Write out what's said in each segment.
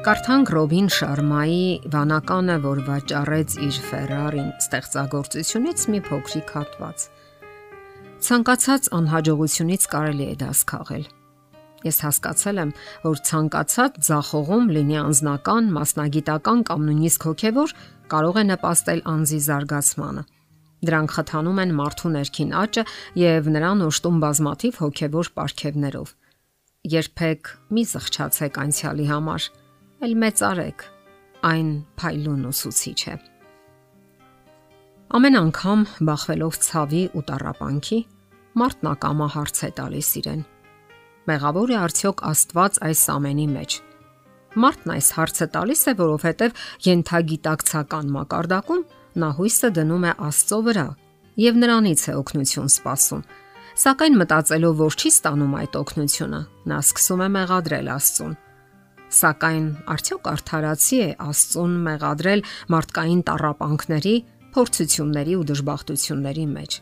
Կարթանք Ռոբին Շարմայի վանականը, որ վաճառեց իր Ֆերարին ստեղծագործությունից մի փոքրիկ հատված։ Ցանկացած անհաջողությունից կարելի է դաս քաղել։ Ես հասկացել եմ, որ ցանկացած ձախողում լինի անznական, մասնագիտական կամ նույնիսկ հոգևոր, կարող է նպաստել անձի զարգացմանը։ Դրանք խթանում են մարդու ներքին աճը եւ նրան օժտում բազմաթիվ հոգևոր պարգևներով։ Երբեք մի զղջացեք անցյալի համար էլ մեծարեք։ Այն փայլուն ուսուցիչ է։ Ամեն անգամ բախվելով ցավի ու տարապանքի, մարդն ակամա հարց է տալիս իրեն. Մեղավոր է արդյոք Աստված այս ամենի մեջ։ Մարդն այս հարցը տալիս է, որովհետև յենթագիտակցական մակարդակում նա հույսը դնում է Աստծո վրա եւ նրանից է օգնություն սպասում։ Սակայն մտածելով, որ չի ստանում այդ օգնությունը, նա սկսում է մեղադրել Աստծուն Սակայն արդյոք արդարացի է Աստծուն մեղադրել մարդկային տարապանքների, փորձությունների ու դժբախտությունների մեջ։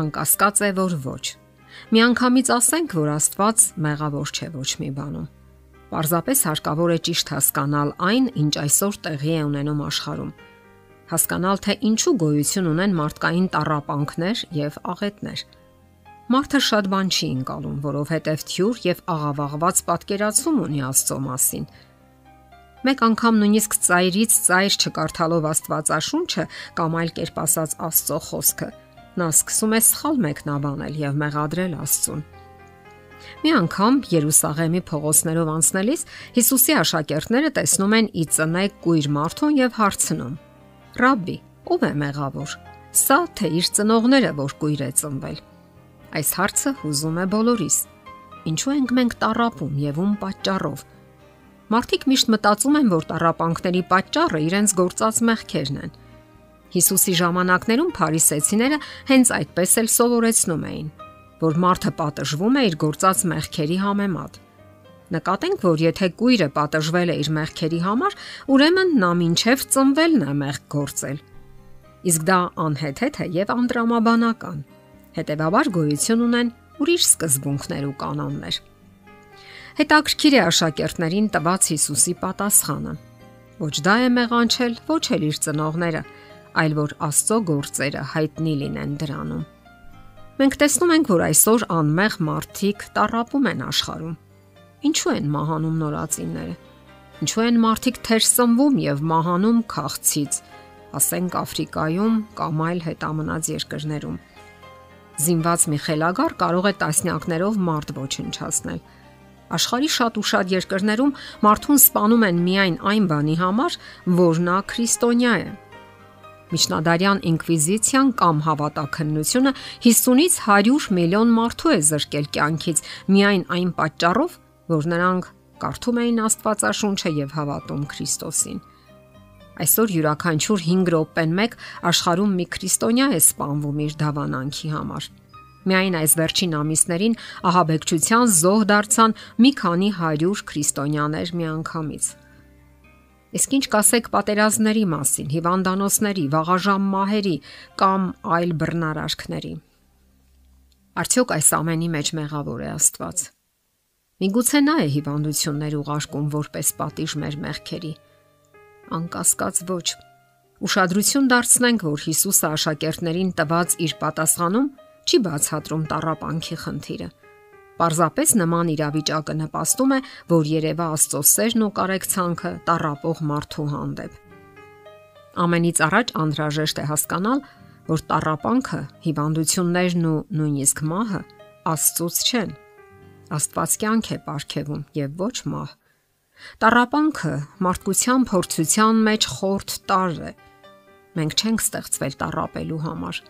Անկասկած է, որ ոչ։ Միանգամից ասենք, որ Աստված մեղավոր չէ ոչ մի բանում։ Պարզապես հարկավոր է ճիշտ հասկանալ այն, ինչ այսօր տեղի է ունենում աշխարհում։ Հասկանալ, թե ինչու գոյություն ունեն մարդկային տարապանքներ եւ աղետներ Մարդը շատ բան չի ընկալում, որովհետև թյուր եւ աղավաղված պատկերացում ունի Աստծո մասին։ Մեկ անգամ նույնիսկ ծայրից ծայր չկարդալով Աստվածաշունչը կամ այլ կերպ ասած Աստծո խոսքը, նա սկսում է սխալ մեկնաբանել եւ մեղադրել Աստծուն։ Մի անգամ Երուսաղեմի փողոցներով անցնելիս Հիսուսի աշակերտները տեսնում են ի ծնե կույր մարդուն եւ հարցնում. Ռաբբի, ով է մեղավոր։ Սա թե իր ծնողները, որ կույր է ծնվել։ Այս հարցը հուզում է բոլորիս։ Ինչու ենք մենք տարապում եւ ում պատճառով։ Մարդիկ միշտ մտածում են, որ տարապանքների պատճառը իրենց գործած մեղքերն են։ Հիսուսի ժամանակներում փարիսեցիները հենց այդպես էլ սովորեցնում էին, որ մարդը պատժվում է իր գործած մեղքերի համեմատ։ Նկատենք, որ եթե կույրը պատժվել է իր մեղքերի համար, ուրեմն նա մինչև ծնվելն է մեղք գործել։ Իսկ դա անհեթեթ է եւ անդրամաբանական։ Հետևաբար գոյություն ունեն ուրիշ սկզբունքներ ու կանոններ։ Հետաքրքիր է աշակերտներին տված Հիսուսի պատասխանը։ Ոչ դա է մեղանչել, ոչ էլ իր ծնողները, այլ որ Աստծո գործերը հայտնի լինեն դրանում։ Մենք տեսնում ենք, որ այսօր անմեղ մարդիկ տարապում են աշխարհում։ Ինչու են մահանում նորածինները։ Ինչու են մարդիկ թեր սնվում եւ մահանում քաղցից, ասենք Աֆրիկայում կամ այլ հետամնաց երկրներում զինված մի խելագար կարող է տասնյակներով մարդ ոչնչացնել։ Աշխարի շատ ու շատ երկրներում մարդուն սպանում են միայն այն բանի համար, որ նա քրիստոնյա է։ Միջնադարյան ինկվիզիցիան կամ հավատաքննությունը 50-ից 100 միլիոն մարդու է զրկել կյանքից միայն այն պատճառով, որ նրանք կարդում էին Աստվածաշունչը եւ հավատում Քրիստոսին։ Այսօր յուրաքանչյուր 5 րոպեն 1 աշխարհում մի քրիստոնյա է սպանվում իր դավանանքի համար։ Միայն այս վերջին ամիսներին ահաբեկչության զոհ դարձան մի քանի 100 քրիստոնյաներ միանգամից։ Իսկ ինչ կասեք պատերազմների մասին, հիվանդանոցների, վաղաժամ մահերի կամ այլ բռնարարքների։ Արդյոք այս ամենի մեջ մեղավոր է Աստված։ Միգուցե նա է հիվանդություններ ուղարկում որպես պատիժ մեր մեղքերի անկասկած ոչ։ Ուշադրություն դարձնենք, որ Հիսուսը աշակերտներին տված իր պատասխանում չի բացատրում տարապանքի խնդիրը։ Պարզապես նման իրավիճակը նպաստում է, որ Երևա Աստծո սերն ու կարեկցանքը տարապող մարդու հանդեպ։ Ամենից առաջ անհրաժեշտ է հասկանալ, որ տարապանքը, հիվանդություններն ու նույնիսկ մահը Աստծոց չեն։ Աստված կյանք է ապարգևում եւ ոչ մահ։ Տարապանքը մարդկության փորձության մեջ խորթ տար է։ Մենք չենք ստեղծվել տարապելու համար։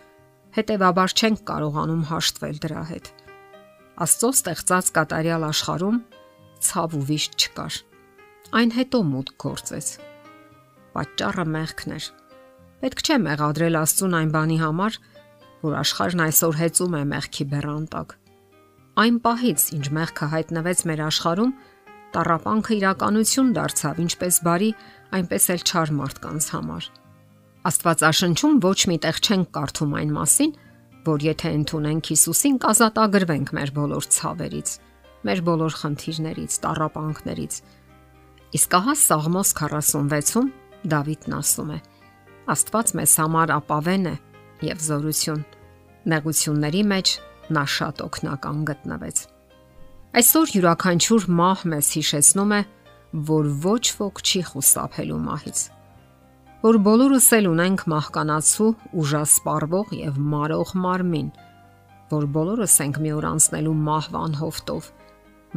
Հետևաբար չենք կարողանում հաշտվել դրա հետ։ Աստծո ստեղծած կատարյալ աշխարհում ցավ ու վիշտ չկար։ Այն հետո մուտք գործեց։ Պատճառը մեղքն էր։ Պետք չէ մեղադրել Աստծուն այն բանի համար, որ աշխարհն այսօր հեծում է մեղքի բեռանտակ։ Այն պահից, ինչ մեղքը հայտնվեց մեր աշխարհում, Տարապանքը իրականություն դարձավ ինչպես բարի, այնպես էլ չար մարդկանց համար։ Աստվածաշնչում ոչ մի տեղ չենք կարդում այն մասին, որ եթե ընդունենք Հիսուսին, կազատագրվենք մեր բոլոր ցավերից, մեր բոլոր խնդիրներից, տարապանքներից։ Իսկ ահա Սաղմոս 46-ում Դավիթն ասում է. Աստված մեզ համար ապավեն է եւ զորություն։ Նեղությունների մեջ նա շատ օգնական գտնվեց։ Այսօր յուրաքանչյուր մահ մեզ հիշեցնում է, որ ոչ ոք չի խուսափելու մահից որ բոլորս էլ ունենք մահկանացու ուժասպառվող եւ մարող մարմին, որ բոլորս ենք մի օր անցնելու մահվան հովտով,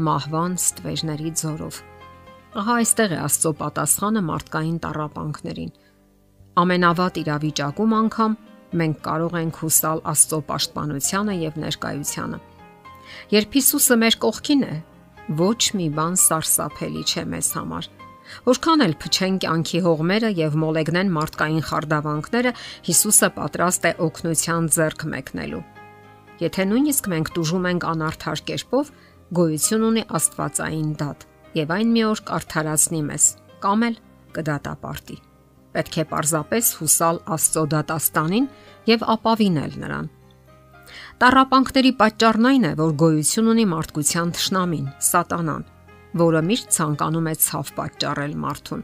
մահվան ստվերների ձորով։ Ահա այստեղ է Աստծո պատասխանը մարդկային տարապանքներին։ Ամենավատ իրավիճակում անգամ մենք կարող ենք հուսալ Աստծո պաշտպանությանը եւ ներկայությանը։ Երբ Հիսուսը մեր կողքին է, ոչ մի բան սարսափելի չէ մեզ համար Որքան էլ փչեն կյանքի հողմերը եւ մոլեգնեն մարդկային խարդավանքները, Հիսուսը պատրաստ է օգնության ձեռք մեկնելու։ Եթե նույնիսկ մենք դժում ենք անարդար կերպով, գոյություն ունի Աստվածային դատ եւ այն մի օր կարդարացնի մեզ կամ էլ կդատապարտի։ Պետք է պարզապես հուսալ Աստծո դատաստանին եւ ապավինել նրան։ Տարապանքների պատճառն այն է, որ գոյություն ունի մարդկության ճշնամին՝ սատանան, որը միշտ ցանկանում է ցավ պատճառել մարդուն։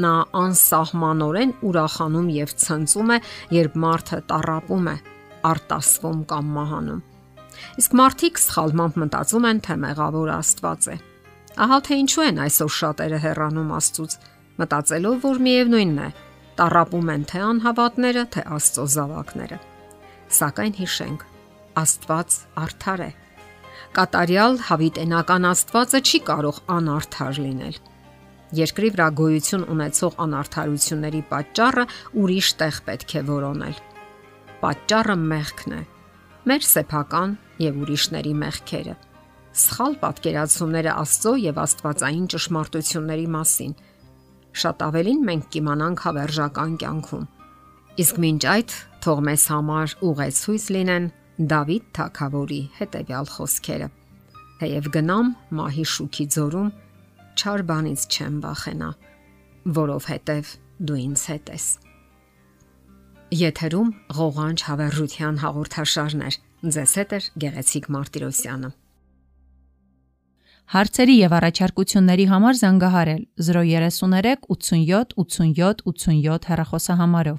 Նա անսահմանորեն ուրախանում եւ ցնծում է, երբ մարդը տարապում է, արտասվում կամ մահանում։ Իսկ մարդիկ սխալմամբ մտածում են, թե մեղավոր Աստված է։ Ահա թե ինչու են այսօր շատերը հեռանում Աստծուց, մտածելով, որ միևնույնն է, տարապում են թե անհավատները, թե Աստծո զավակները։ Սակայն հիշենք, Աստված արդար է կատարյալ հավիտենական Աստվածը չի կարող անարդար լինել։ Երկրի վրա գոյություն ունեցող անարդարությունների պատճառը ուրիշ տեղ պետք է որոնել։ Պատճառը մեղքն է։ Մեր սեփական եւ ուրիշների մեղքերը։ Սխալ պատկերացումները Աստծո եւ Աստվածային ճշմարտությունների մասին։ Շատ ավելին մենք կիմանանք հավերժական կյանքում։ Իսկ մինչ այդ թող մեզ համար ուղեցույց լինեն Դավիթ թագավորի հետևյալ խոսքերը. Թեև գնամ մահի շուքի ձորում, չար բանից չեմ վախենա, որովհետև դու ինձ հետ ես։ Եթերում ղողանջ հավերժության հաղորդաշարներ։ Ձեզ հետ է Գեղեցիկ Մարտիրոսյանը։ Հարցերի եւ առաջարկությունների համար զանգահարել 033 87 87 87 հեռախոսահամարով։